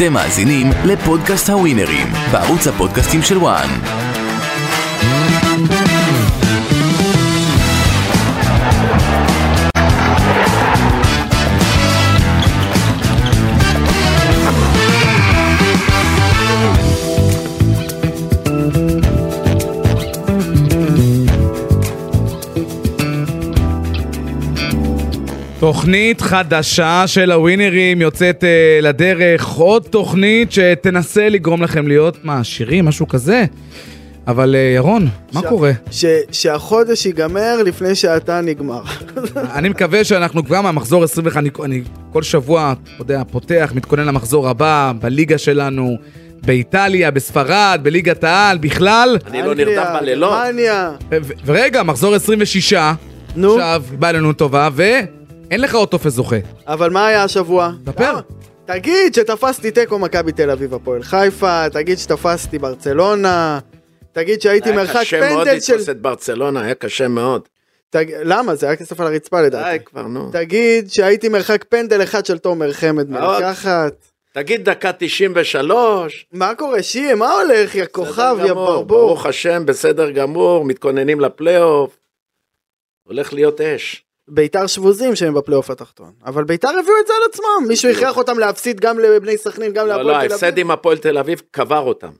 אתם מאזינים לפודקאסט הווינרים, בערוץ הפודקאסטים של וואן. תוכנית חדשה של הווינרים יוצאת אה, לדרך, עוד תוכנית שתנסה לגרום לכם להיות, מה, עשירים, משהו כזה? אבל אה, ירון, מה ש- קורה? ש- שהחודש ייגמר לפני שאתה נגמר. אני מקווה שאנחנו כבר מהמחזור 21, אני, אני כל שבוע, אתה יודע, פותח, מתכונן למחזור הבא, בליגה שלנו, באיטליה, בספרד, בליגת העל, בכלל. אני לא נרדם בלילות. גרמניה. ו- ו- ורגע, מחזור 26, נו, עכשיו בא אלינו טובה, ואין לך עוד טופס זוכה. אבל מה היה השבוע? ספר. למה? תגיד שתפסתי תיקו מכבי תל אביב הפועל חיפה, תגיד שתפסתי ברצלונה, תגיד שהייתי היה מרחק קשה מאוד פנדל של... לתפוס את ברצלונה, היה קשה מאוד. תג... למה? זה היה כסף על הרצפה לדעתי. די כבר, נו. תגיד שהייתי מרחק פנדל אחד של תומר חמד מאוד. מלקחת. תגיד דקה 93. מה קורה, שיה? מה הולך, יא כוכב, יא ברבור? ברוך השם, בסדר גמור, מתכוננים לפלייאוף. הולך להיות אש. ביתר שבוזים שהם בפלייאוף התחתון. אבל ביתר הביאו את זה על עצמם. מישהו הכריח אותם להפסיד גם לבני סכנין, גם לא, להפועל לא, תל אביב. ההפסד עם הפועל תל אביב קבר אותם.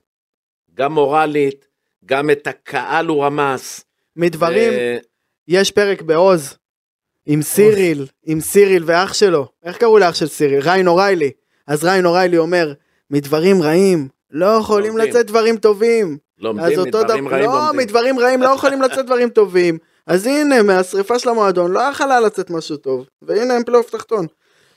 גם מורלית, גם את הקהל הוא רמס. מדברים, אה, יש פרק בעוז. עם סיריל, עם סיריל ואח שלו. איך קראו לאח של סיריל? ריין אוריילי. אז ריין אוריילי אומר, מדברים רעים, לא יכולים לומדים. לצאת דברים טובים. לומדים מדברים דבר, רעים לא, לומדים. מדברים רעים לא יכולים לצאת דברים טובים. אז הנה, מהשריפה של המועדון לא יכלה לצאת משהו טוב. והנה הם פלייאוף תחתון.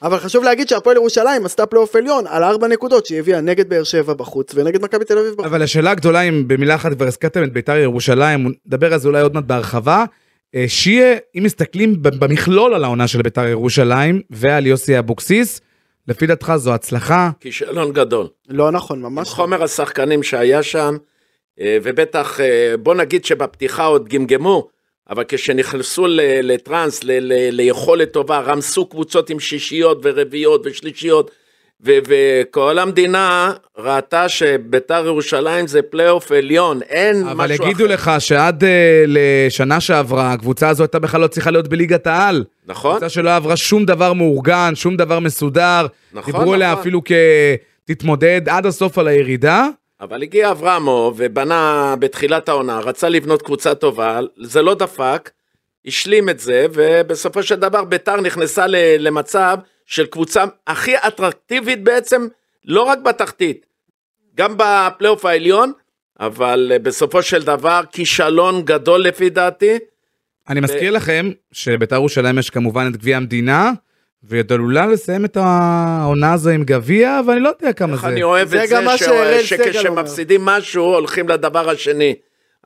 אבל חשוב להגיד שהפועל ירושלים עשתה פלייאוף עליון על ארבע נקודות שהיא הביאה נגד באר שבע בחוץ ונגד מכבי תל אביב בחוץ. אבל השאלה הגדולה אם במילה אחת כבר הזכרתם את ביתר ירושלים, נדבר על זה אולי עוד מעט בהרחבה. אה, שיהיה, אם מסתכלים במכלול על העונה של ביתר ירושלים ועל יוסי אבוקסיס, לפי דעתך זו הצלחה. כישלון גדול. לא נכון, ממש. לא. חומר השחקנים שהיה שם, אה, ובטח, אה, בוא נגיד שבפתיחה עוד גמגמו, אבל כשנכנסו לטראנס, ליכולת טובה, רמסו קבוצות עם שישיות ורביעיות ושלישיות, וכל המדינה ראתה שביתר ירושלים זה פלייאוף עליון, אין משהו אחר. אבל יגידו לך שעד אה, לשנה שעברה, הקבוצה הזו הייתה בכלל לא צריכה להיות בליגת העל. נכון? קבוצה שלא עברה שום דבר מאורגן, שום דבר מסודר. נכון, דיברו עליה נכון. אפילו כתתמודד עד הסוף על הירידה. אבל הגיע אברמוב ובנה בתחילת העונה, רצה לבנות קבוצה טובה, זה לא דפק, השלים את זה, ובסופו של דבר ביתר נכנסה למצב של קבוצה הכי אטרקטיבית בעצם, לא רק בתחתית, גם בפלייאוף העליון, אבל בסופו של דבר כישלון גדול לפי דעתי. אני מזכיר לכם שבית"ר ירושלים יש כמובן את גביע המדינה, והיא עלולה לסיים את העונה הזו עם גביע, ואני לא יודע כמה איך זה. אני אוהב זה את גם זה ש-. שכשמפסידים משהו הולכים לדבר השני.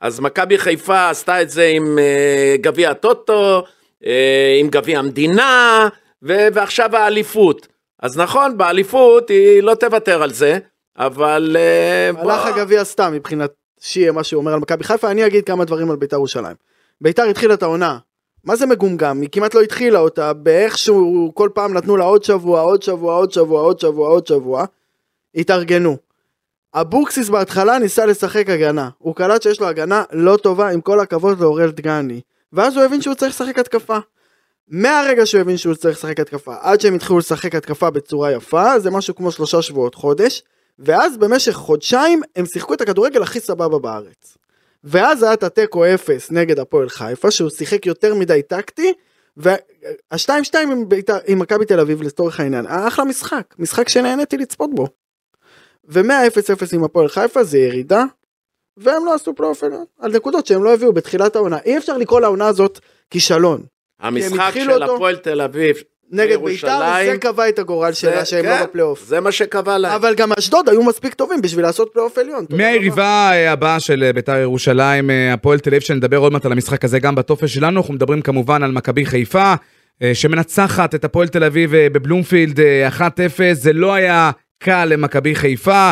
אז מכבי חיפה עשתה את זה עם אה, גביע הטוטו, אה, עם גביע המדינה, ו- ועכשיו האליפות. אז נכון, באליפות היא לא תוותר על זה, אבל... בוא- הלך הגביע סתם מבחינת שיה מה שהוא אומר על מכבי חיפה, אני אגיד כמה דברים על ביתר ירושלים. ביתר התחילה את העונה, מה זה מגומגם? היא כמעט לא התחילה אותה, באיכשהו כל פעם נתנו לה עוד שבוע, עוד שבוע, עוד שבוע, עוד שבוע, עוד שבוע, התארגנו. אבוקסיס בהתחלה ניסה לשחק הגנה, הוא קלט שיש לו הגנה לא טובה עם כל הכבוד לאורל דגני, ואז הוא הבין שהוא צריך לשחק התקפה. מהרגע שהוא הבין שהוא צריך לשחק התקפה, עד שהם התחילו לשחק התקפה בצורה יפה, זה משהו כמו שלושה שבועות, חודש, ואז במשך חודשיים הם שיחקו את הכדורגל הכי סבבה בארץ. ואז היה את התיקו אפס נגד הפועל חיפה, שהוא שיחק יותר מדי טקטי, והשתיים שתיים עם, בית"ר- עם מכבי תל אביב לצורך העניין, היה אחלה משחק, משחק שנהניתי לצפות בו. ומהאפס אפס עם הפועל חיפה זה ירידה, והם לא עשו פלייאוף על נקודות שהם לא הביאו בתחילת העונה. אי אפשר לקרוא לעונה הזאת כישלון. המשחק של אותו- הפועל תל אביב נגד בית"ר זה קבע את הגורל שלה שהם כן, לא בפלייאוף. זה מה שקבע להם. אבל גם אשדוד היו מספיק טובים בשביל לעשות פלייאוף עליון. מהיריבה אה, הבאה של אה, בית"ר ירושלים, אה, הפועל תל אביב, שנדבר עוד מעט על המשחק הזה גם בטופס שלנו, אנחנו מדברים כמובן על מכבי חיפה, אה, שמנצחת את הפועל תל אביב בבלומפילד אה, 1-0, זה לא היה קל למכבי חיפה.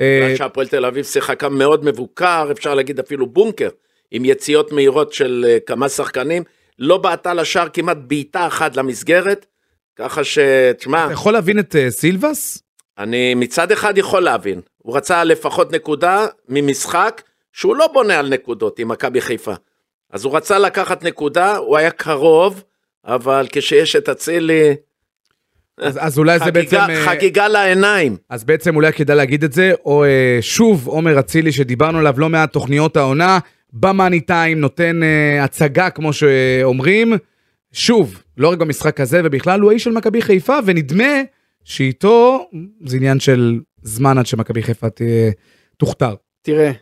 בגלל שהפועל תל אביב שיחקה מאוד מבוקר, אפשר להגיד אפילו בונקר, עם יציאות מהירות של כמה שחקנים, לא בעטה לשער כמעט בעיטה אחת למסגרת, ככה ש... תשמע, אתה יכול להבין את אה, סילבס? אני מצד אחד יכול להבין, הוא רצה לפחות נקודה ממשחק שהוא לא בונה על נקודות עם מכבי חיפה. אז הוא רצה לקחת נקודה, הוא היה קרוב, אבל כשיש את אצילי, אז, אז אולי זה בעצם... חגיגה, אה, חגיגה לעיניים. אז בעצם אולי כדאי להגיד את זה, או אה, שוב, עומר אצילי שדיברנו עליו לא מעט תוכניות העונה, במאני טיים, נותן הצגה כמו שאומרים. שוב, לא רק במשחק הזה, ובכלל הוא האיש של מכבי חיפה, ונדמה שאיתו זה עניין של זמן עד שמכבי חיפה תוכתר. תראה,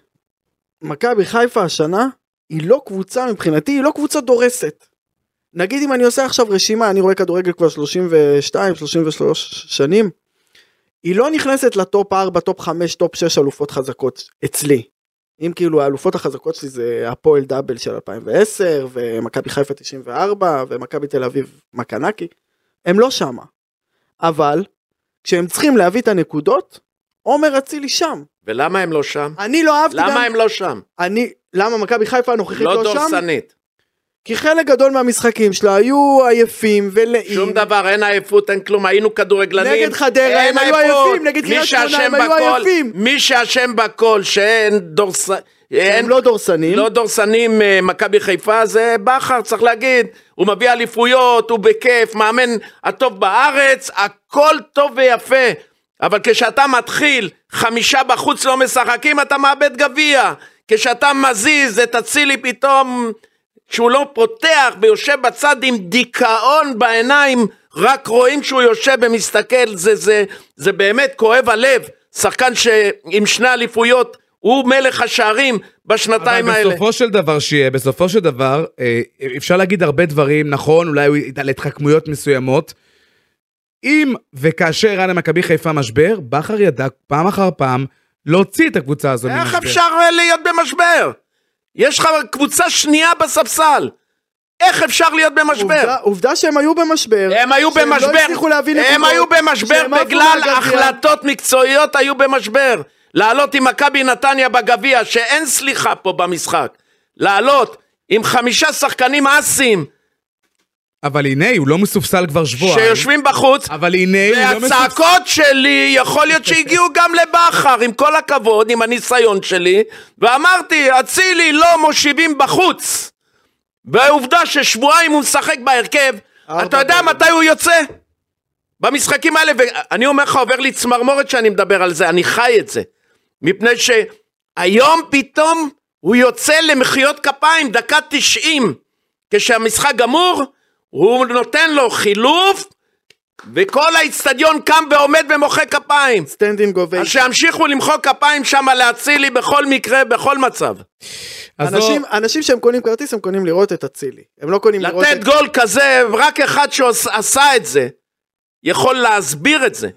מכבי חיפה השנה היא לא קבוצה מבחינתי, היא לא קבוצה דורסת. נגיד אם אני עושה עכשיו רשימה, אני רואה כדורגל כבר 32, 33 שנים, היא לא נכנסת לטופ 4, טופ 5, טופ 6 אלופות חזקות אצלי. אם כאילו האלופות החזקות שלי זה הפועל דאבל של 2010, ומכבי חיפה 94, ומכבי תל אביב מקנקי, הם לא שמה. אבל, כשהם צריכים להביא את הנקודות, עומר אצילי שם. ולמה הם לא שם? אני לא אהבתי גם... למה הם לא שם? אני, למה מכבי חיפה הנוכחית לא לא, שם? דורסנית. כי חלק גדול מהמשחקים שלה היו עייפים ולאים. שום דבר, אין עייפות, אין כלום, היינו כדורגלנים. נגד חדרה הם היו. עייפים, נגד מי קריית שמונה הם היו עייפים. מי שאשם בכל, שאין דורס... הם לא דורסנים. לא דורסנים אה, מכבי חיפה זה בכר צריך להגיד הוא מביא אליפויות הוא בכיף מאמן הטוב בארץ הכל טוב ויפה אבל כשאתה מתחיל חמישה בחוץ לא משחקים אתה מאבד גביע כשאתה מזיז את אצילי פתאום שהוא לא פותח ויושב בצד עם דיכאון בעיניים רק רואים שהוא יושב ומסתכל זה זה זה באמת כואב הלב שחקן שעם שני אליפויות הוא מלך השערים בשנתיים אבל האלה. בסופו של דבר שיהיה, בסופו של דבר, אה, אפשר להגיד הרבה דברים, נכון, אולי הוא ידע להתחכמויות מסוימות. אם וכאשר היה למכבי חיפה משבר, בכר ידע פעם אחר פעם להוציא את הקבוצה הזו איך ממשבר. אפשר אה, להיות במשבר? יש לך קבוצה שנייה בספסל. איך אפשר להיות במשבר? עובדה, עובדה שהם היו במשבר. הם היו שהם במשבר, לא הצליחו להביא הם היו במשבר שהם בגלל. החלטות מקצועיות היו במשבר. לעלות עם מכבי נתניה בגביע, שאין סליחה פה במשחק. לעלות עם חמישה שחקנים אסים, אבל הנה, הוא לא מסופסל כבר שבועיים. שיושבים בחוץ, אבל הנה, הוא לא מסופסל. והצעקות שלי יכול להיות שהגיעו גם לבכר, עם כל הכבוד, עם הניסיון שלי, ואמרתי, אצילי לא מושיבים בחוץ. והעובדה ששבועיים הוא משחק בהרכב, אתה יודע. מתי הוא יוצא? במשחקים האלה, ואני אומר לך, עובר לי צמרמורת שאני מדבר על זה, אני חי את זה. מפני שהיום פתאום הוא יוצא למחיאות כפיים, דקה 90. כשהמשחק גמור, הוא נותן לו חילוף, וכל האיצטדיון קם ועומד ומוחא כפיים. standing ovation. שימשיכו למחוא כפיים שם לאצילי בכל מקרה, בכל מצב. אז לא- אנשים, אנשים שהם קונים כרטיס הם קונים לראות את אצילי. הם לא קונים לראות לתת את... גול כזה, רק אחד שעשה את זה, יכול להסביר את זה.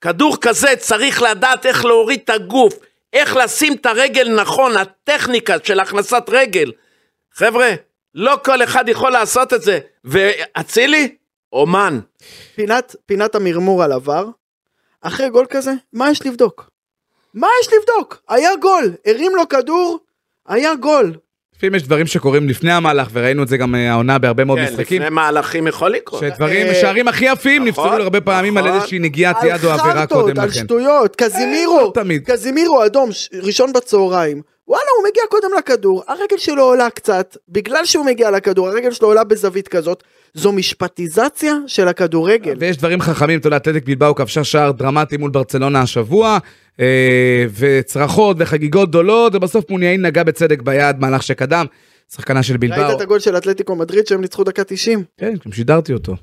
כדור כזה צריך לדעת איך להוריד את הגוף, איך לשים את הרגל נכון, הטכניקה של הכנסת רגל. חבר'ה, לא כל אחד יכול לעשות את זה. ואצילי, אומן. פינת, פינת המרמור על עבר. אחרי גול כזה, מה יש לבדוק? מה יש לבדוק? היה גול, הרים לו כדור, היה גול. לפעמים יש דברים שקורים לפני המהלך, וראינו את זה גם אה, העונה בהרבה מאוד כן, משחקים. לפני מהלכים יכול לקרות. שדברים, אה, שערים הכי יפים נכון, נפסלו הרבה פעמים על נכון. איזושהי נגיעת על יד או עבירה חרטות, קודם על לכן. שטויות, קזימירו, לא. קזימירו אדום, ש- ראשון בצהריים. וואלה, הוא מגיע קודם לכדור, הרגל שלו עולה קצת, בגלל שהוא מגיע לכדור, הרגל שלו עולה בזווית כזאת, זו משפטיזציה של הכדורגל. ויש דברים חכמים, אתה יודע, אתלטיק בילבאו כבשה שער דרמטי מול ברצלונה השבוע, אה, וצרחות וחגיגות גדולות, ובסוף מוניאין נגע בצדק ביד, מהלך שקדם, שחקנה של בילבאו. ראית את הגול של אתלטיקו מדריד שהם ניצחו דקה 90? כן, גם שידרתי אותו.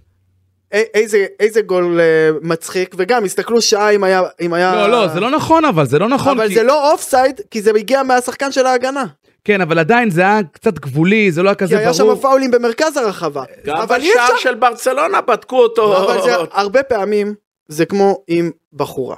איזה, איזה גול אה, מצחיק, וגם הסתכלו שעה אם היה... אם היה... לא, לא, זה לא נכון אבל, זה לא נכון. אבל כי- זה לא offside, כי זה הגיע מהשחקן של ההגנה. כן, אבל עדיין זה היה קצת גבולי, זה לא היה כי כזה היה ברור. שם פאולים במרכז הרחבה. גם בשער אפשר... של ברצלונה בדקו אותו. אבל זה הרבה פעמים, זה כמו עם בחורה.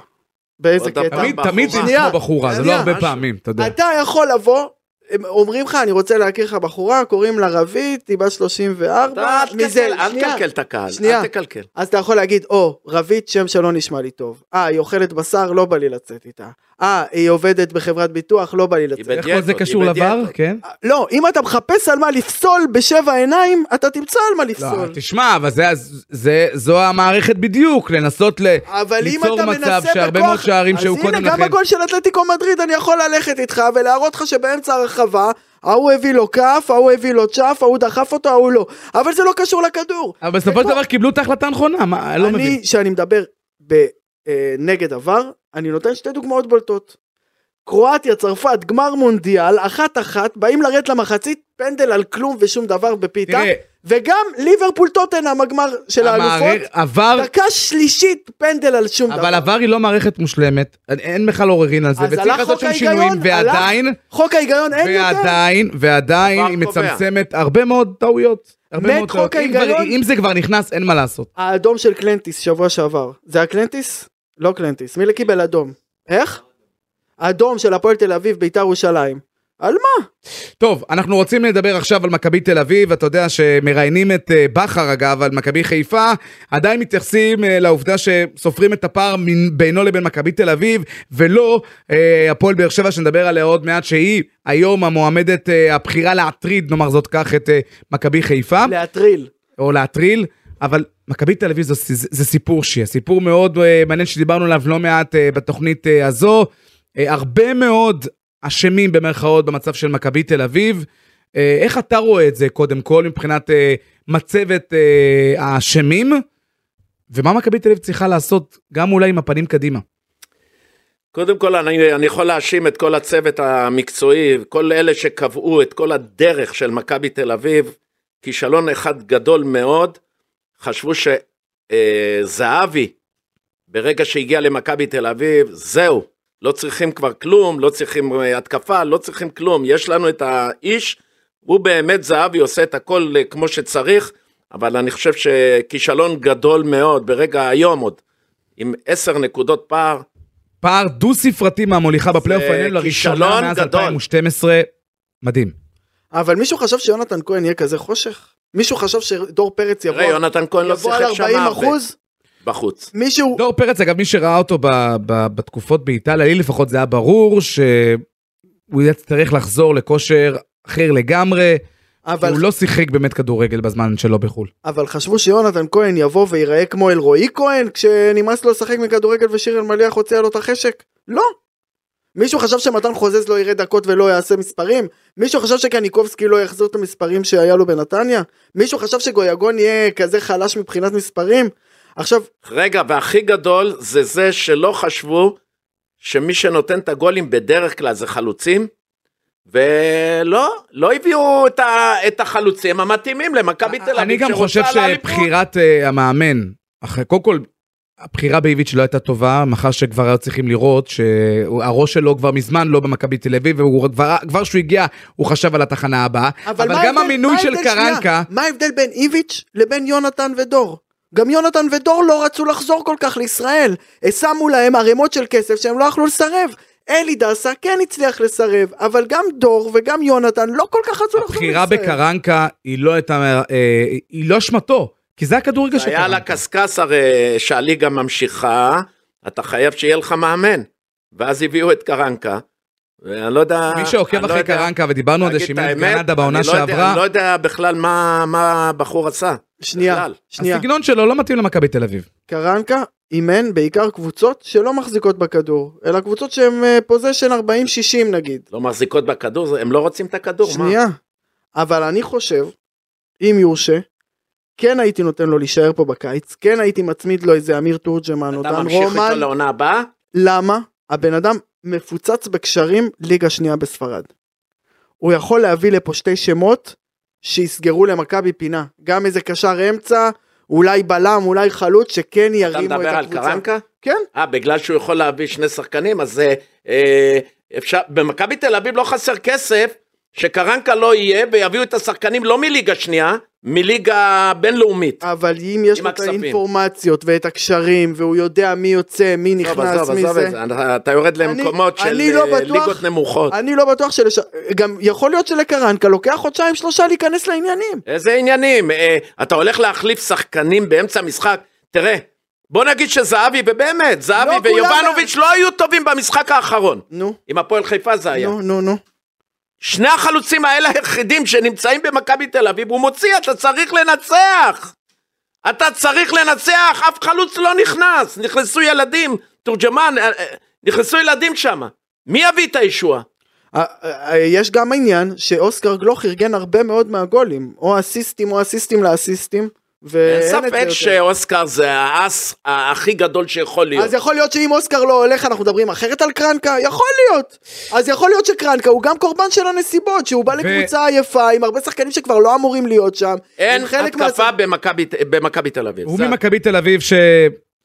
באיזה קטע? תמיד, בחורה. תמיד זה כמו בחורה, זה לא. הרבה. פעמים, אתה יודע. אתה יכול לבוא הם אומרים לך, אני רוצה להכיר לך בחורה, קוראים לה רבית, היא בת 34, אתה אל מזה, תקלקל, אל. תקלקל את הקהל, שנייה. אל תקלקל. אז אתה יכול להגיד, או, רבית שם שלא נשמע לי טוב. אה, היא אוכלת בשר, לא בא לי לצאת איתה. אה, היא עובדת בחברת ביטוח, לא בא לי לצאת. איך כל זה קשור לבר? כן? לא, אם אתה מחפש על מה לפסול בשבע עיניים, אתה תמצא על מה לא, לפסול. תשמע, אבל זה, זה, זו המערכת בדיוק, לנסות ל, אבל אם ליצור אתה מצב מנסה שהרבה מאוד שערים שהיו קודם אז הנה, לכן. גם בגול של אתלטיקו מדריד אני יכול ללכת איתך ולהראות לך שבאמצע הרחבה, ההוא הביא לו כף, ההוא הביא לו צ'אף, ההוא דחף אותו, ההוא לא. אבל זה לא קשור לכדור. אבל בסופו של דבר קיבלו את ההחלטה הנכונה, מה, אני לא מבין. אני, כשאני מדבר ב- אה, נגד עבר, אני נותן שתי דוגמאות בולטות. קרואטיה, צרפת, גמר מונדיאל, אחת אחת, באים לרדת למחצית, פנדל על כלום ושום דבר בפיתה, תראה, וגם ליברפול טוטנאם הגמר של האלופות, עבר, דקה שלישית פנדל על שום דבר. אבל עבר היא לא מערכת מושלמת, אין- בכלל עוררין על זה, וצריך הלך לעשות שם שינויים, הלך. ועדיין, חוק ההיגיון אין יותר. ועדיין, ועדיין היא. מצמצמת הרבה מאוד טעויות. הרבה מאוד חוק טעויות. אם כבר-. אם זה כבר נכנס, אין מה לעשות. האדום של קלנטיס שבוע שעבר, זה היה קלנטיס? לא קלנטיס, מי קיבל אדום? איך? האדום של הפועל תל אביב ביתר ירושלים. על מה? טוב, אנחנו רוצים לדבר עכשיו על מכבי תל אביב, אתה יודע שמראיינים את אה, בכר אגב על מכבי חיפה, עדיין מתייחסים אה, לעובדה שסופרים את הפער בינו לבין מכבי תל אביב, ולא אה, הפועל באר שבע שנדבר עליה עוד מעט, שהיא היום המועמדת הבחירה להטריד, נאמר זאת כך, את מכבי חיפה, להטריל. או להטריל, אבל מכבי תל אביב זה, זה, סיפור שיהיה, סיפור מאוד אה, מעניין שדיברנו עליו לא מעט אה, בתוכנית אה, הזו. הרבה מאוד אשמים במרכאות במצב של מכבי תל אביב. איך אתה רואה את זה קודם כל מבחינת מצבת האשמים, ומה מכבי תל אביב צריכה לעשות גם אולי עם הפנים קדימה? קודם כל אני, אני יכול להאשים את כל הצוות המקצועי, כל אלה שקבעו את כל הדרך של מכבי תל אביב, כישלון אחד גדול מאוד, חשבו שזהבי, ברגע שהגיע למכבי תל אביב, זהו, לא צריכים כבר כלום, לא צריכים אה, התקפה, לא צריכים כלום, יש לנו את האיש, הוא באמת זהבי עושה את הכל אה, כמו שצריך, אבל אני חושב שכישלון גדול מאוד, ברגע היום עוד, עם עשר נקודות פער, פער דו ספרתי מהמוליכה בפלייאוף העליון לראשונה מאז גדול. 2012, מדהים. אבל מישהו חשב שיונתן כהן יהיה כזה חושך? מישהו חשב שדור פרץ יבוא, תראה, יונתן כהן לא יבוא על שיחק שם 40 הרבה אחוז? בחוץ. מישהו... דור פרץ, אגב, מי שראה אותו ב, ב, בתקופות באיטליה, לי לפחות זה היה ברור שהוא יצטרך לחזור לכושר אחר לגמרי, אבל, הוא לא שיחק באמת כדורגל בזמן שלו בחו"ל. אבל חשבו שיונתן כהן יבוא וייראה כמו אלרועי כהן כשנמאס לו לשחק מכדורגל ושיר אלמליח הוציאה לו את החשק? לא. מישהו חשב שמתן חוזז לא יראה דקות ולא יעשה מספרים? מישהו חשב שקניקובסקי לא יחזור את המספרים שהיה לו בנתניה? מישהו חשב שגויגון יהיה כזה חלש מבחינת מספרים? עכשיו, רגע, והכי גדול זה זה שלא חשבו שמי שנותן את הגולים בדרך כלל זה חלוצים, ולא, לא הביאו את, ה, את החלוצים המתאימים למכבי תל אביב. אני גם חושב. שבחירת אה, המאמן, אחרי, קודם כל, הבחירה באיביץ' לא הייתה טובה, מאחר שכבר היו צריכים לראות שהראש שלו כבר מזמן לא במכבי תל אביב, וכבר כבר שהוא הגיע, הוא חשב על התחנה הבאה. אבל, מה גם ההבדל- המינוי של קרנקה, מה ההבדל בין איביץ' לבין יונתן ודור? גם יונתן ודור לא רצו לחזור כל כך לישראל. שמו להם ערימות של כסף שהם לא יכלו לסרב. אלי דסה כן הצליח לסרב, אבל גם דור וגם יונתן לא כל כך רצו לחזור לישראל. הבחירה בקרנקה היא לא הייתה, אה, היא לא אשמתו, כי זה הכדורגל של זה היה על קרנקה. הקשקש הרי שהליגה ממשיכה, אתה חייב שיהיה לך מאמן. ואז הביאו את קרנקה, ואני לא יודע... מי שעוקב לא אחרי יודע- קרנקה, ודיברנו על זה להגיד את שאימן את האמת, גרנדה בעונה אני לא יודע- שעברה, אני לא יודע בכלל מה מה הבחור עשה. שנייה, בכלל. שנייה. הסגנון שלו לא מתאים למכבי תל אביב. קרנקה אימן בעיקר קבוצות שלא מחזיקות בכדור, אלא קבוצות שהן פוזיישן 40-60 נגיד. לא מחזיקות בכדור, הם לא רוצים את הכדור, מה? שנייה. אבל אני חושב, אם יורשה, כן הייתי נותן לו להישאר פה בקיץ, כן הייתי מצמיד לו איזה אמיר תורג'מן או אתה דן ממשיך איתו רומן. לעונה הבאה? למה? הבן אדם מפוצץ בקשרים ליגה שנייה בספרד. הוא יכול להביא לפה שתי שמות שיסגרו למכבי פינה. גם איזה קשר אמצע, אולי בלם, אולי חלוץ, שכן אתה ירימו את מדבר על הקבוצה. קרנקה? כן. אה, בגלל שהוא יכול להביא שני שחקנים, אז אה, אה, אפשר, במכבי תל אביב לא חסר כסף, שקרנקה לא יהיה ויביאו את השחקנים לא מליגה שנייה, מליגה בינלאומית. אבל אם יש לו את. האינפורמציות ואת הקשרים, והוא יודע מי יוצא, מי נכנס, עזוב, מי עזוב זה... את זה, אתה- יורד למקומות של אני לא אה, בטוח- ליגות נמוכות. אני לא בטוח שלש... גם יכול להיות שלקרנקה לוקח חודשיים שלושה להיכנס לעניינים. איזה עניינים? אה, אתה הולך להחליף שחקנים באמצע המשחק? תראה, בוא נגיד שזהבי, ובאמת, זהבי לא כולם- ויובנוביץ' לא היו טובים במשחק האחרון. נו, עם הפועל חיפה זה היה. נו, נו, נו. שני החלוצים האלה היחידים שנמצאים במכבי תל אביב, הוא מוציא, אתה צריך לנצח! אתה צריך לנצח, אף חלוץ לא נכנס, נכנסו ילדים, תורג'מן, אה, אה, נכנסו ילדים שם. מי יביא את הישועה? יש גם העניין שאוסקר גלוך ארגן הרבה מאוד מהגולים, או אסיסטים או אסיסטים לאסיסטים, אין ספק. שאוסקר זה האס הכי גדול שיכול להיות. אז יכול להיות שאם אוסקר לא הולך אנחנו מדברים אחרת על קרנקה? יכול להיות. אז יכול להיות שקרנקה הוא גם קורבן של הנסיבות, שהוא בא לקבוצה עייפה עם הרבה שחקנים שכבר לא אמורים להיות שם. אין התקפה מה- במכבי- במכבי תל אביב. הוא ממכבי תל אביב ש...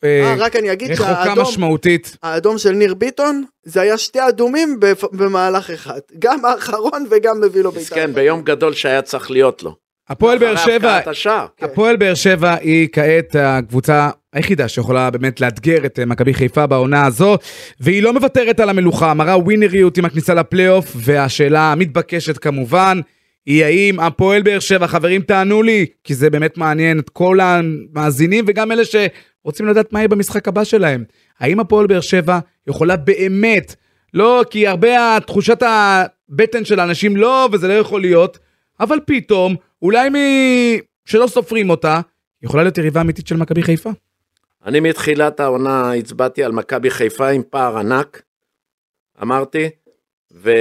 אה, רק אני אגיד שהאדום, משמעותית. האדום של ניר ביטון, זה היה שתי אדומים במהלך אחד. גם האחרון וגם מביא לו בעיטה. מסכן, ביום גדול שהיה צריך להיות לו. הפועל באר שבע, השער. הפועל באר שבע היא כעת הקבוצה היחידה שיכולה באמת לאתגר את אה, מכבי חיפה בעונה הזו, והיא לא מוותרת על המלוכה, מראה ווינריות עם הכניסה לפלייאוף, והשאלה המתבקשת כמובן, היא האם הפועל באר שבע, חברים תענו לי, כי זה באמת מעניין את כל המאזינים וגם אלה שרוצים לדעת מה יהיה במשחק הבא שלהם. האם הפועל באר שבע יכולה באמת, לא, כי הרבה תחושת הבטן של האנשים לא, וזה לא יכול להיות, אבל פתאום, אולי מ... שלא סופרים אותה, יכולה להיות יריבה אמיתית של מכבי חיפה. אני מתחילת העונה הצבעתי על מכבי חיפה עם פער ענק, אמרתי, ו...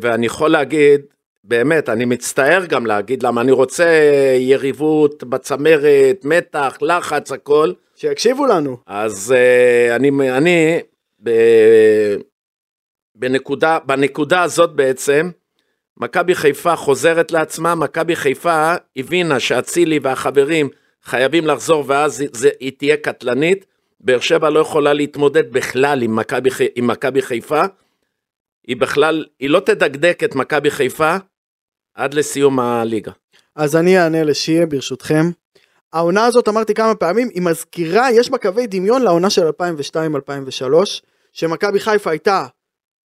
ואני יכול להגיד, באמת, אני מצטער גם להגיד, למה אני רוצה יריבות בצמרת, מתח, לחץ, הכל, שיקשיבו לנו. אז uh, אני, אני ב, בנקודה, בנקודה הזאת בעצם, מכבי חיפה חוזרת לעצמה, מכבי חיפה הבינה שאצילי והחברים חייבים לחזור ואז זה, היא תהיה קטלנית, באר שבע לא יכולה להתמודד בכלל עם מכבי, עם מכבי חיפה, היא בכלל, היא לא תדקדק את מכבי חיפה עד לסיום הליגה. אז אני אענה לשיעה ברשותכם. העונה הזאת אמרתי כמה פעמים היא מזכירה יש בה קווי דמיון לעונה של 2002-2003 שמכבי חיפה הייתה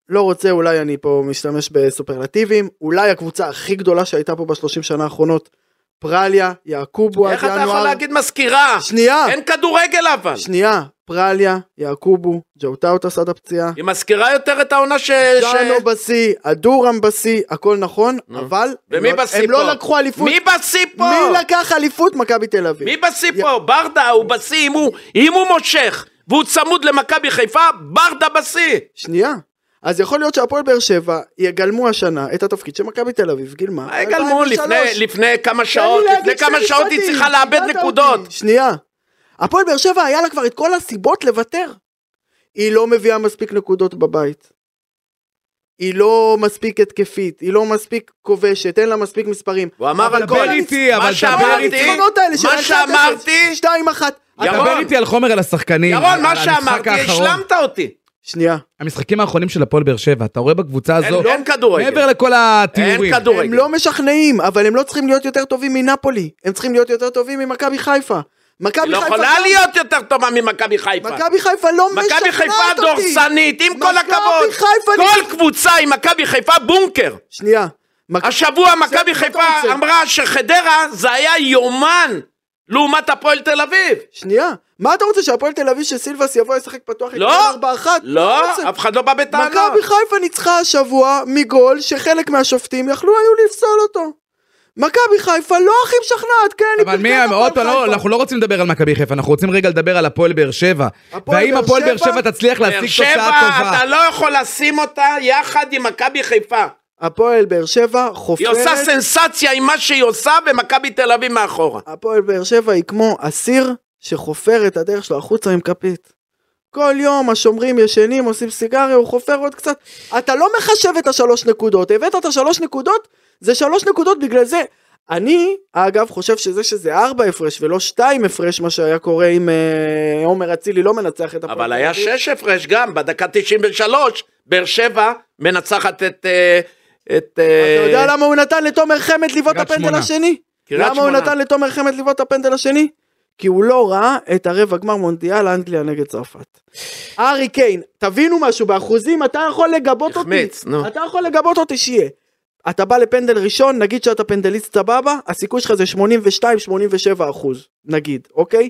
לא רוצה אולי אני פה משתמש בסופרלטיבים אולי הקבוצה הכי גדולה שהייתה פה בשלושים שנה האחרונות פרליה יעקובו עד איך אתה יכול ינואר להגיד מזכירה? שנייה אין כדורגל אבל. שנייה פרליה יעקובו ג'ו טאוטס עד הפציעה היא מזכירה יותר את העונה ש... ג'אנו בשיא אדורם בשיא הכל נכון. אבל הם ומי לא- בשיא הם פה? לא לקחו אליפות מי בשיא פה? מי לקח אליפות מכבי תל אביב מי בשיא פה? ברדה הוא בשיא, אם הוא מושך והוא צמוד למכבי חיפה, ברדה בשיא. שנייה. אז יכול להיות שהפועל באר שבע יגלמו השנה את התפקיד שמכבי תל אביב גילמה. מה יגלמו ב- 2003. לפני לפני כמה שעות? לפני כמה שעות היא צריכה לאבד נקודות. אותי. שנייה. הפועל באר שבע היה לה כבר את כל הסיבות לוותר. היא לא מביאה מספיק נקודות בבית. היא לא מספיק התקפית, היא לא מספיק כובשת, אין לה מספיק מספרים. הוא אמר הכל. דבר איתי, אבל מה דבר שאמרתי, איתי. מה 1-0, שאמרתי, 2-1. ירון, דבר איתי על חומר על השחקנים. על- ירון, מה על שאמרתי. השלמת אותי. שנייה. המשחקים האחרונים של הפועל באר שבע, אתה רואה בקבוצה אין הזו, אין כדורגל. מעבר לכל התיאורים. אין כדורגל. הם לא משכנעים, אבל הם לא צריכים להיות יותר טובים מנפולי. הם צריכים להיות יותר טובים ממכבי חיפה. מכבי היא לא חיפה... יכולה גם- להיות יותר טובה ממכבי חיפה. מכבי חיפה לא משכנעת אותי. מכבי חיפה דורסנית, עם כל מכבי הכבוד. חיפה כל קבוצה עם מכבי חיפה בונקר. שנייה. מק- השבוע מכבי חיפה? אמרה שחדרה זה היה יומן לעומת הפועל תל אביב. שנייה. מה אתה רוצה שהפועל תל אביב שסילבס יבוא לשחק פתוח לא, איתו 4-1? מה לא? אף אחד לא בא בטענות. מכבי חיפה ניצחה השבוע מגול שחלק מהשופטים יכלו היו לפסול אותו. מכבי חיפה לא הכי משכנעת, כן, היא אבל מי, פירקה את עוד הפועל פעם, לא, חיפה. אנחנו לא רוצים לדבר על מכבי חיפה, אנחנו רוצים רגע לדבר על הפועל באר שבע. והאם באר הפועל באר שבע- שבע תצליח באר להשיג שבע, תוצאה טובה? אתה לא יכול לשים אותה יחד עם מכבי חיפה. הפועל באר שבע היא חופרת... עושה סנסציה עם מה שהיא עושה ומכבי תל אביב מאחורה. הפועל באר שבע היא כמו אסיר שחופר את הדרך שלו החוצה עם כפית. כל יום השומרים ישנים, עושים סיגריה, הוא חופר עוד קצת. אתה לא מחשב את השלוש נקודות, הבאת את השלוש נקודות, זה שלוש נקודות בגלל זה. אני, אגב, חושב שזה שזה ארבע הפרש ולא שתיים הפרש, מה שהיה קורה אם אה, עומר אצילי לא מנצח את הפועל. אבל היה. שש הפרש גם, בדקה 93, באר שבע מנצחת את, אה, את... אה, אתה יודע למה הוא נתן לתומר חמד לבעוט את הפנדל. השני? למה הוא. נתן לתומר חמד לבעוט את הפנדל השני? כי הוא לא ראה את הרבע גמר מונדיאל אנגליה נגד צרפת. ארי קיין, תבינו משהו, באחוזים אתה יכול לגבות אותי. אתה יכול לגבות אותי שיהיה. אתה בא לפנדל ראשון, נגיד שאתה פנדליסט סבבה, הסיכוי שלך זה 82-87 אחוז, נגיד, אוקיי?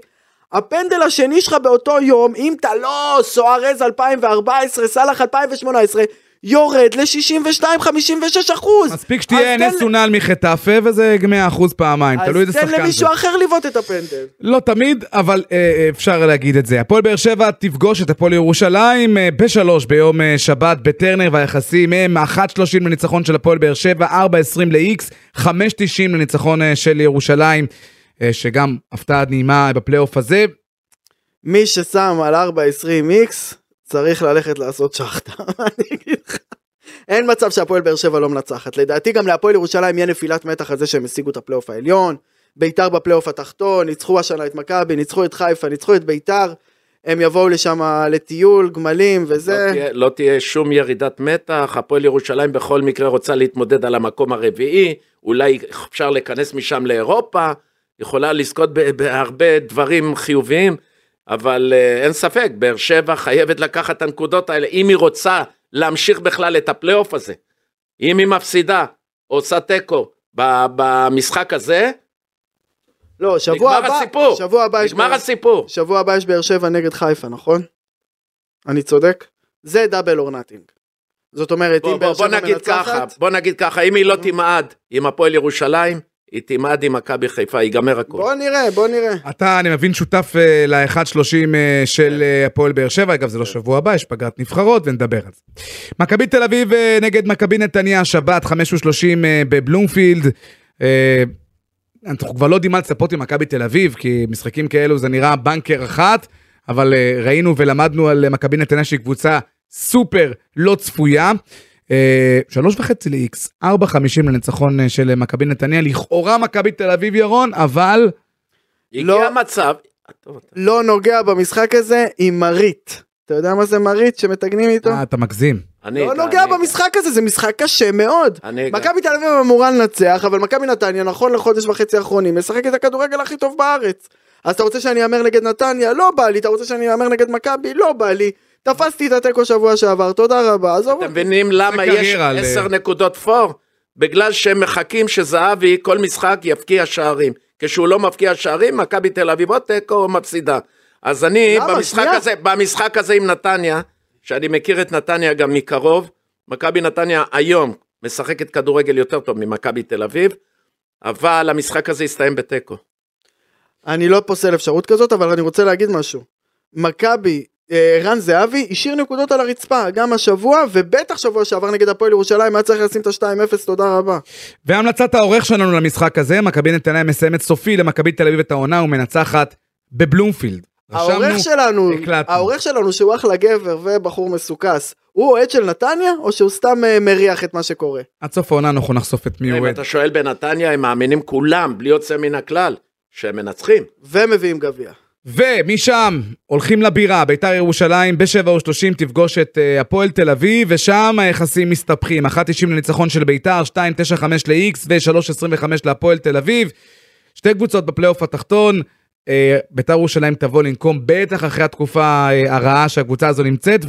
הפנדל השני שלך באותו יום, אם אתה לא סוארז 2014, סאלח 2018, יורד ל-62-56 אחוז. מספיק שתהיה אנס אונל מחטאפה וזה 100% פעמיים, תלוי איזה אז תן שחקן זה. למישהו אחר לבעוט את הפנדל. לא תמיד, אבל אה, אה, אפשר להגיד את זה. הפועל באר שבע תפגוש את הפועל ירושלים אה, בשלוש ביום אה, שבת בטרנר, והיחסים הם 1.30 לניצחון של הפועל באר שבע, 4.20 ל-X, 5.90 לניצחון אה, של ירושלים, אה, שגם הפתעה נעימה בפלייאוף הזה. מי ששם על 4.20 X, צריך ללכת לעשות שחטה. אני אגיד לך. אין מצב שהפועל באר שבע לא מנצחת. לדעתי גם להפועל ירושלים יהיה נפילת מתח על זה שהם השיגו את הפלייאוף העליון. ביתר בפלייאוף התחתון, ניצחו השנה את מכבי, ניצחו את חיפה, ניצחו את ביתר. הם יבואו לשם לטיול, גמלים וזה. לא תהיה, לא תהיה שום ירידת מתח, הפועל ירושלים בכל מקרה רוצה להתמודד על המקום הרביעי, אולי אפשר להיכנס משם לאירופה, יכולה לזכות בהרבה דברים חיוביים, אבל uh, אין ספק, באר שבע חייבת לקחת את הנקודות האלה, אם היא רוצה להמשיך בכלל את הפלייאוף הזה. אם היא מפסידה, עושה תיקו במשחק הזה, לא, שבוע נגמר הבא, הסיפור, שבוע הבא יש נגמר באר- הסיפור. שבוע הבא יש באר שבע נגד חיפה, נכון? אני צודק? זה double or nothing. זאת אומרת, בוא, אם באר שבע מנצחת, בוא נגיד ככה, אם היא לא תמעד עם הפועל ירושלים, היא תמעד עם מכבי חיפה, ייגמר הכול. בוא נראה, בוא נראה. אתה, אני מבין, שותף אה, ל-1.30 אה, של אה, הפועל באר שבע, אגב, זה לא שבוע הבא, יש פגרת נבחרות, ונדבר על זה. מכבי תל אביב נגד מכבי נתניה, שבת, 5.30 אה, בבלומפילד. אנחנו כבר לא יודעים מה לצפות עם מכבי תל אביב, כי משחקים כאלו זה נראה בנקר אחת, אבל ראינו ולמדנו על מכבי נתניה שהיא קבוצה סופר לא צפויה. אה, שלוש וחצי ל-X, ארבע חמישים לניצחון אה, של אה, מכבי נתניה, לכאורה מכבי תל אביב ירון, אבל הגיע לא. מצב, לא נוגע במשחק הזה עם מרית. אתה יודע מה זה מרית שמתגנים איתו? אה, אתה מגזים. אני לא נוגע אני. במשחק הזה, זה משחק קשה מאוד. מכבי תל אביב אמורה לנצח, אבל מכבי נתניה, נכון לחודש וחצי האחרונים, משחק את הכדורגל הכי טוב בארץ. אז אתה רוצה שאני אאמר נגד נתניה? לא בא לי. אתה רוצה שאני אאמר נגד מכבי? לא בא לי. תפסתי את התיקו שבוע שעבר, תודה רבה. עזוב אתם אותי. מבינים למה יש עשר נקודות פור? בגלל שהם מחכים שזהבי כל משחק יבקיע שערים. כשהוא לא מבקיע שערים, מכבי תל אביב או תיקו מפסידה. אז אני למה? במשחק שנייה. הזה, במשחק הזה עם נתניה, שאני מכיר את נתניה גם מקרוב, מכבי נתניה היום משחקת כדורגל יותר טוב ממכבי תל אביב, אבל המשחק הזה יסתיים בתיקו. אני לא פוסל אפשרות כזאת, אבל אני רוצה להגיד משהו. מכבי, אה, ערן זהבי השאיר נקודות על הרצפה, גם השבוע, ובטח שבוע שעבר נגד הפועל ירושלים, היה צריך לשים את ה-2-0, תודה רבה. והמלצת העורך שלנו למשחק הזה, מכבי נתניה מסיימת סופי למכבי תל אביב את העונה ומנצחת בבלומפילד. העורך שלנו. העורך שלנו שהוא אחלה גבר ובחור מסוכס, הוא אוהד של נתניה, או שהוא סתם אה, מריח את מה שקורה? עד סוף העונה אנחנו נחשוף את מי הוא אם אוהד. אתה שואל בנתניה, הם מאמינים כולם, בלי יוצא מן הכלל, שהם מנצחים. ומביאים גביע. ומשם הולכים לבירה, ביתר ירושלים בשבע ושלושים תפגוש את אה, הפועל תל אביב, ושם היחסים מסתבכים. 1.90 לניצחון של ביתר, 2.95 ל-X ו-3.25 להפועל תל אביב. שתי קבוצות בפלייאוף התחתון. אה, ביתר ירושלים תבוא לנקום בטח אחרי התקופה אה, הרעה שהקבוצה הזו נמצאת,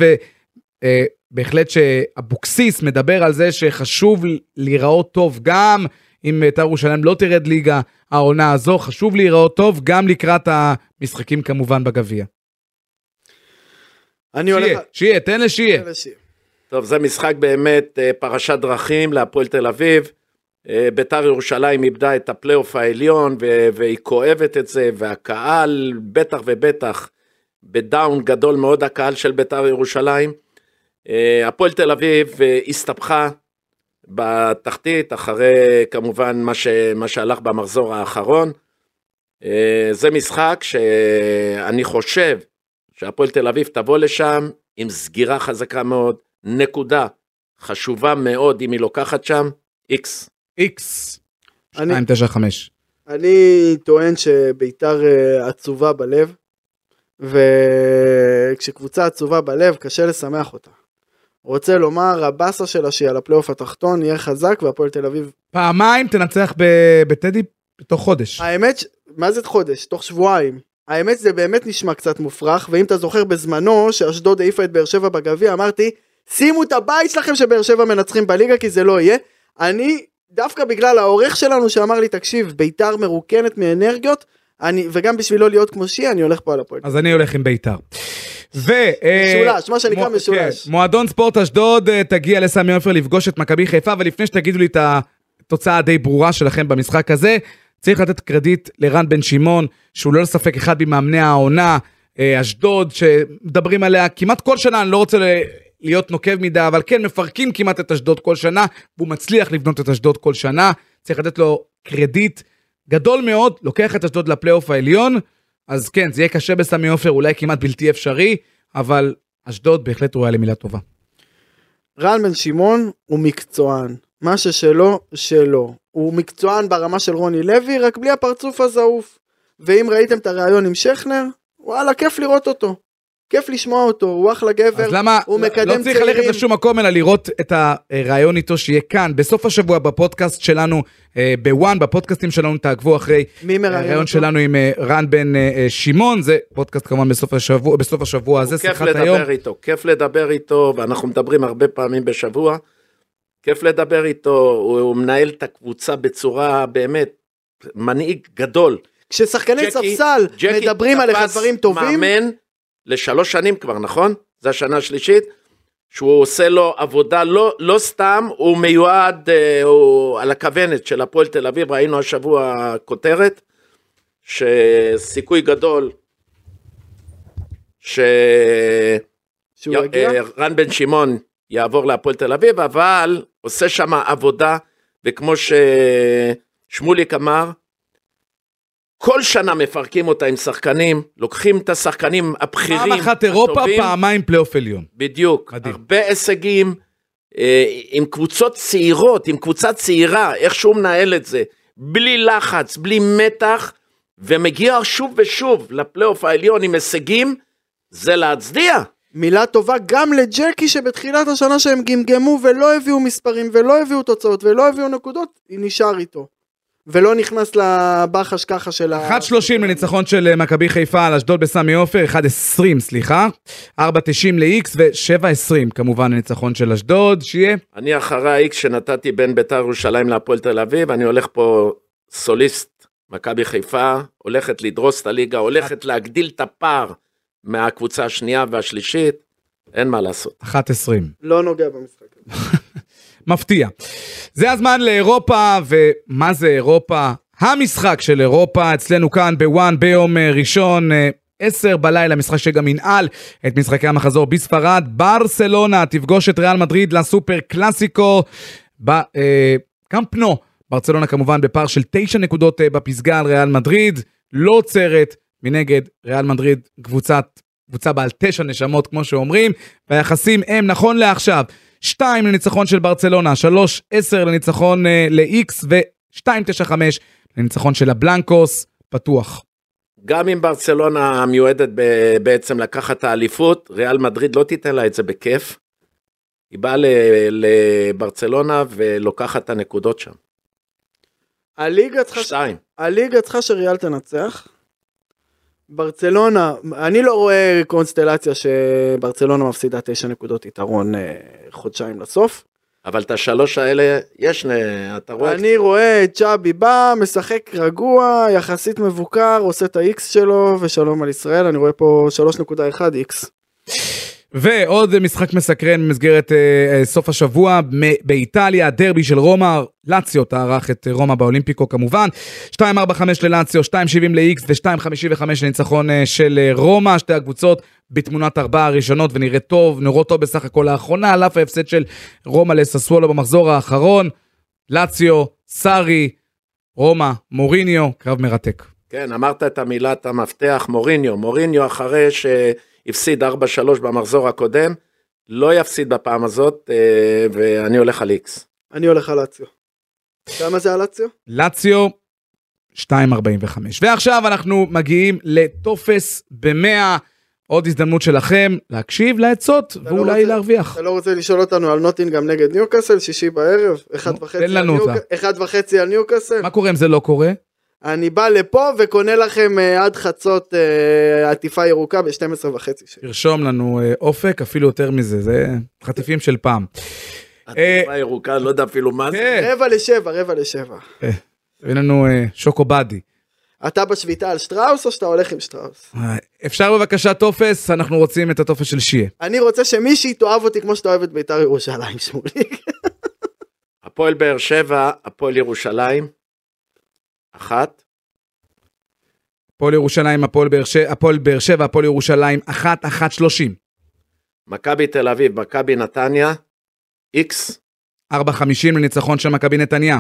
ובהחלט שאבוקסיס מדבר על זה שחשוב להיראות טוב גם אם ביתר ירושלים לא תרד ליגה העונה הזו, חשוב להיראות טוב גם לקראת המשחקים כמובן בגביע. אני הולך... שיה, שיה, תן לשיה. טוב, זה משחק באמת אה, פרשת דרכים להפועל תל אביב. אה, ביתר ירושלים איבדה את הפלייאוף העליון ו- והיא כואבת את זה, והקהל בטח ובטח בדאון גדול מאוד הקהל של ביתר ירושלים. אה, הפועל תל אביב אה, הסתבכה בתחתית אחרי כמובן מה, ש- מה שהלך במחזור האחרון. אה, זה משחק שאני חושב שהפועל תל אביב תבוא לשם עם סגירה חזקה מאוד, נקודה חשובה מאוד אם היא לוקחת שם, איקס. איקס. אני- 295. אני טוען שביתר אה, עצובה בלב, וכשקבוצה עצובה בלב קשה לשמח אותה. רוצה לומר, הבאסה שלה שהיא על הפלייאוף התחתון יהיה חזק והפועל תל אביב. פעמיים תנצח בטדי בתוך חודש. האמת, מה זה חודש? תוך שבועיים. האמת זה באמת נשמע קצת מופרך, ואם אתה זוכר בזמנו שאשדוד העיפה את באר שבע בגביע, אמרתי, שימו את הבית שלכם שבאר שבע מנצחים בליגה כי זה לא יהיה. אני, דווקא בגלל העורך שלנו שאמר לי, תקשיב, ביתר מרוקנת מאנרגיות, אני, וגם בשביל לא להיות כמו שי, אני הולך פה על הפועל. אז אני הולך עם ביתר. ו... אה, משולש, מה שנקרא מו- משולש. כן, מועדון ספורט אשדוד אה, תגיע לסמי עופר לפגוש את מכבי חיפה, ולפני שתגידו לי את התוצאה הדי ברורה שלכם במשחק הזה, צריך לתת קרדיט לרן בן שמעון, שהוא ללא ספק אחד ממאמני העונה, אה, אשדוד, שמדברים עליה כמעט כל שנה, אני לא רוצה ל- להיות נוקב מדי, אבל כן, מפרקים כמעט את אשדוד כל שנה, והוא מצליח לבנות את אשדוד כל שנה, צריך לתת לו קרדיט גדול מאוד, לוקח את אשדוד לפלייאוף העליון, אז כן, זה יהיה קשה בסמי עופר, אולי כמעט בלתי אפשרי, אבל אשדוד בהחלט ראויה למילה טובה. רן בן שמעון הוא מקצוען. מה ששלו, שלו. הוא מקצוען ברמה של רוני לוי, רק בלי הפרצוף הזעוף. ואם ראיתם את הריאיון עם שכנר, וואלה, כיף לראות אותו. כיף לשמוע אותו, הוא אחלה גבר. אז למה, הוא לא- מקדם לא צריך ללכת צעירים. לשום מקום, אלא לראות את הרעיון איתו שיהיה כאן, בסוף השבוע בפודקאסט שלנו, אה, בוואן, בפודקאסטים שלנו, תעקבו אחרי מראיין הרעיון? שלנו עם אה, רן בן אה, אה, שמעון, זה פודקאסט כמובן בסוף השבוע, בסוף השבוע הזה, כיף שיחת היום. לדבר איתו, כיף לדבר איתו, ואנחנו מדברים הרבה פעמים בשבוע. כיף לדבר איתו, הוא, הוא מנהל את הקבוצה בצורה באמת, מנהיג גדול. כששחקני ספסל מדברים עליך דברים טובים, מאמן לשלוש שנים כבר, נכון? זו השנה השלישית. שהוא עושה לו עבודה, לא, לא סתם, הוא מיועד, אה, הוא על הכוונת של הפועל תל אביב, ראינו השבוע כותרת, שסיכוי גדול יגיע. אה, בן שמעון יעבור להפועל תל אביב, אבל עושה שם עבודה, וכמו ששמוליק אמר, כל שנה מפרקים אותה עם שחקנים, לוקחים את השחקנים הבכירים, פעם אחת אירופה, הטובים, פעמיים פלייאוף עליון. בדיוק, מדהים. הרבה הישגים, אה, עם קבוצות צעירות, עם קבוצה צעירה, איך שהוא מנהל את זה, בלי לחץ, בלי מתח, ומגיע שוב ושוב לפלייאוף העליון עם הישגים, זה להצדיע. מילה טובה גם לג'קי שבתחילת השנה שהם גמגמו ולא הביאו מספרים ולא הביאו תוצאות ולא הביאו נקודות, נשאר איתו. ולא נכנס לבחש ככה של ה... 1.30 לניצחון של אה, מכבי חיפה על אשדוד בסמי עופר, 1.20 סליחה, 4.90 ל-X ו-7.20 כמובן לניצחון של אשדוד, שיהיה אני אחרי ה-X שנתתי בין בית"ר ירושלים להפועל תל אביב, אני הולך פה סוליסט, מכבי חיפה, הולכת לדרוס את הליגה, הולכת להגדיל את הפער מהקבוצה השנייה והשלישית, אין מה לעשות. 1.20. לא נוגע במשחק. הזה. מפתיע. זה הזמן לאירופה, ומה זה אירופה? המשחק של אירופה אצלנו כאן בוואן ביום אה, ראשון. אה, 10 בלילה, משחק שגם ינעל את משחקי המחזור בספרד. ברסלונה תפגוש את ריאל מדריד לסופר קלאסיקו בקמפ נו. ברצלונה כמובן בפער של 9 נקודות אה, בפסגה על ריאל מדריד, לא עוצרת. מנגד, ריאל מדריד קבוצת, קבוצה בעל 9 נשמות כמו שאומרים, והיחסים הם נכון לעכשיו 2 לניצחון של ברצלונה, 3-10 לניצחון אה, ל-X ו-2-9-5 לניצחון של הבלנקוס, פתוח. גם אם ברצלונה מיועדת ב- בעצם לקחת את האליפות, ריאל מדריד לא תיתן לה את זה בכיף. היא באה ל- לברצלונה ולוקחת את הנקודות שם. הליגה צריכה... שתיים. הליגה צריכה שריאל תנצח. ברצלונה, אני לא רואה קונסטלציה שברצלונה מפסידה 9 נקודות יתרון אה, חודשיים לסוף. אבל את השלוש האלה, יש, אתה רואה, אני רואה את צ'אבי בא, משחק רגוע, יחסית מבוקר, עושה את ה-X שלו, ושלום על ישראל, אני רואה פה 3.1 X. ועוד משחק מסקרן במסגרת אה, אה, סוף השבוע באיטליה, דרבי של רומא, לאציו תערך את אה, רומא באולימפיקו כמובן, 2.45 ללאציו, 2.70 ל-X ו-2.55 לניצחון אה, של אה, רומא, שתי הקבוצות בתמונת ארבעה הראשונות ונראה טוב, נראות טוב בסך הכל לאחרונה, על אף ההפסד של רומא לססוולו במחזור האחרון, לאציו, סארי, רומא, מוריניו, קרב מרתק. כן, אמרת את המילת המפתח, מוריניו. מוריניו אחרי שהפסיד 4-3 במחזור הקודם, לא יפסיד בפעם הזאת, אה, ואני הולך על איקס. אני הולך על לאציו. כמה זה על לאציו? לאציו 2.45. ועכשיו אנחנו מגיעים לטופס ב-100, עוד הזדמנות שלכם להקשיב לעצות לא ואולי רוצה- להרוויח. אתה לא רוצה לשאול אותנו על נוטינגאם נגד ניוקאסל, שישי בערב. אחד וחצי על ניוקאסל. מה קורה אם זה לא קורה? אני בא לפה וקונה לכם אה, עד חצות אה, עטיפה ירוקה ב-12 וחצי שקל. תרשום לנו אה, אופק, אפילו יותר מזה, זה חטיפים של פעם. התקווה הירוקה, לא יודע אפילו מה זה. כן, רבע לשבע, רבע לשבע. הביא לנו אה, שוקו באדי. אתה בשביתה על שטראוס או שאתה הולך עם שטראוס? אה, אפשר בבקשה טופס, אנחנו רוצים את הטופס של שיה. אני רוצה שמישהי תאהב אותי כמו שאתה אוהב את בית"ר ירושלים, שמוליק. הפועל באר שבע, הפועל ירושלים. אחת. הפועל ירושלים, הפועל באר שבע, הפועל באר שבע, הפועל ירושלים, אחת, אחת שלושים. מכבי תל אביב, מכבי נתניה. איקס. ארבע חמישים לניצחון של מכבי נתניה.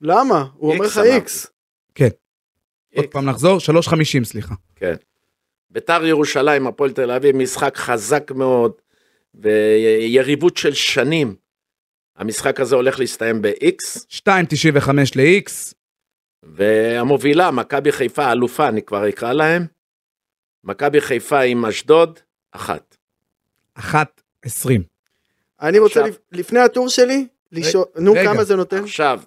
למה? הוא אומר איקס לך. איקס. עוד איקס. פעם נחזור, שלוש חמישים, סליחה. כן. ביתר ירושלים, הפועל תל אביב, משחק חזק מאוד, ויריבות של שנים. המשחק הזה הולך להסתיים ב-X, שתיים תשעים וחמש ל-X, והמובילה, מכבי חיפה, אלופה, אני כבר אקרא להם. מכבי חיפה עם אשדוד, אחת. אחת עשרים. אני רוצה, עכשיו- לפ- לפני הטור שלי, לשאול, נו, רגע. כמה זה נותן? עכשיו,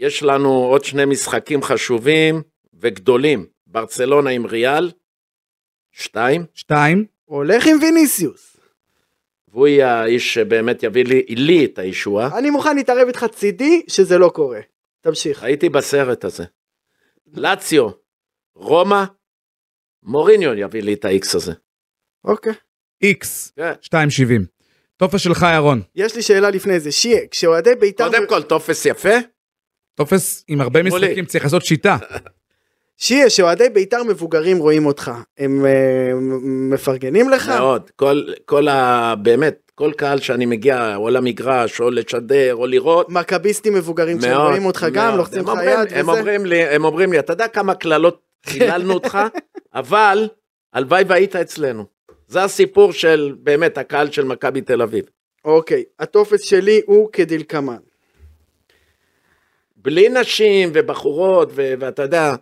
יש לנו עוד שני משחקים חשובים וגדולים. ברצלונה עם ריאל, שתיים, שתיים, הולך עם ויניסיוס. והוא יהיה האיש שבאמת יביא לי, לי את הישועה. אני מוכן להתערב איתך צידי שזה לא קורה. תמשיך. הייתי בסרט הזה. לאציו, רומא, מוריניו יביא לי את האיקס הזה. אוקיי. X, כן. שתיים שבעים. טופס שלך, ירון. יש לי שאלה לפני זה. שיה, כשאוהדי בית"ר... קודם כל, טופס יפה, טופס עם הרבה. משחקים, צריך לעשות שיטה. שיה, כשאוהדי בית"ר מבוגרים רואים אותך, הם אה, מפרגנים לך? מאוד. כל, כל ה... באמת, כל קהל שאני מגיע, או למגרש, או לשדר, או לראות, מכביסטים מבוגרים כשהם מאוד, רואים אותך גם. לוחצים הם לך יד הם וזה? אומרים לי, הם אומרים לי, אתה יודע כמה קללות קיללנו אותך, אבל הלוואי והיית אצלנו. זה הסיפור של באמת הקהל של מכבי תל אביב. אוקיי, הטופס שלי הוא כדלקמן. בלי נשים ובחורות, ו- ואתה יודע,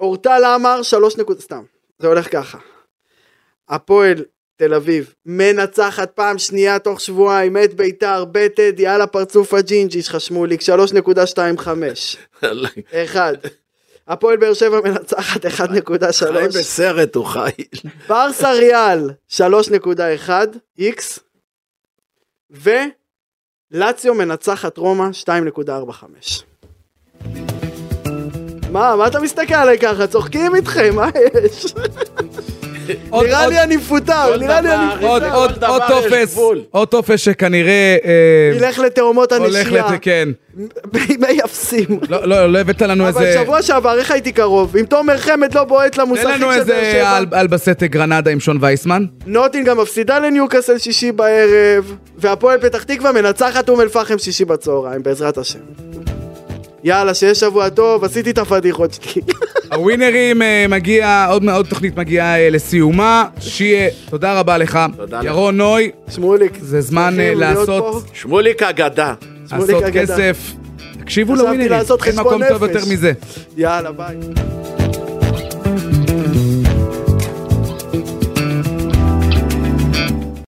אורטל עמר שלוש נקודות, סתם, זה הולך ככה. הפועל תל אביב מנצחת פעם שנייה תוך שבועיים את ביתר בטדי על הפרצוף הג'ינג'י שלך שמוליק 3.25 אחד. הפועל באר שבע מנצחת 1.3 חי בסרט הוא חי. ברסה ריאל 3.1 איקס ולציו מנצחת רומא 2.45 מה, מה אתה מסתכל עליי ככה? צוחקים איתכם, מה יש? נראה לי אני מפוטר, נראה לי אני עוד, מפוטר. עוד, טופס. עוד טופס שכנראה אה, ילך לתאומות הנשייה, לתקן. בימי אפסים. לא, לא, לא הבאת לנו אבל איזה... שבוע שעבר, איך הייתי קרוב? אם תומר חמד לא בועט תן למוסכים לנו של באר איזה שבע. על- אלבסט גרנדה עם שון וייסמן. נוטינגאם מפסידה לניוקאסל שישי בערב, והפועל פתח תקווה מנצחת אום אל פחם שישי בצהריים, בעזרת השם. יאללה, שיהיה שבוע טוב, עשיתי את הפדיחות שלי. הווינרים אה, מגיע, עוד עוד תוכנית מגיעה אה, לסיומה. שיהיה, תודה רבה לך. תודה לך. ירון נוי, שמוליק. זה זמן אה, לעשות. שמוליק אגדה. שמוליק לעשות אגדה. כסף. תקשיבו לווינרים, אין מקום טוב. יותר מזה. יאללה, ביי.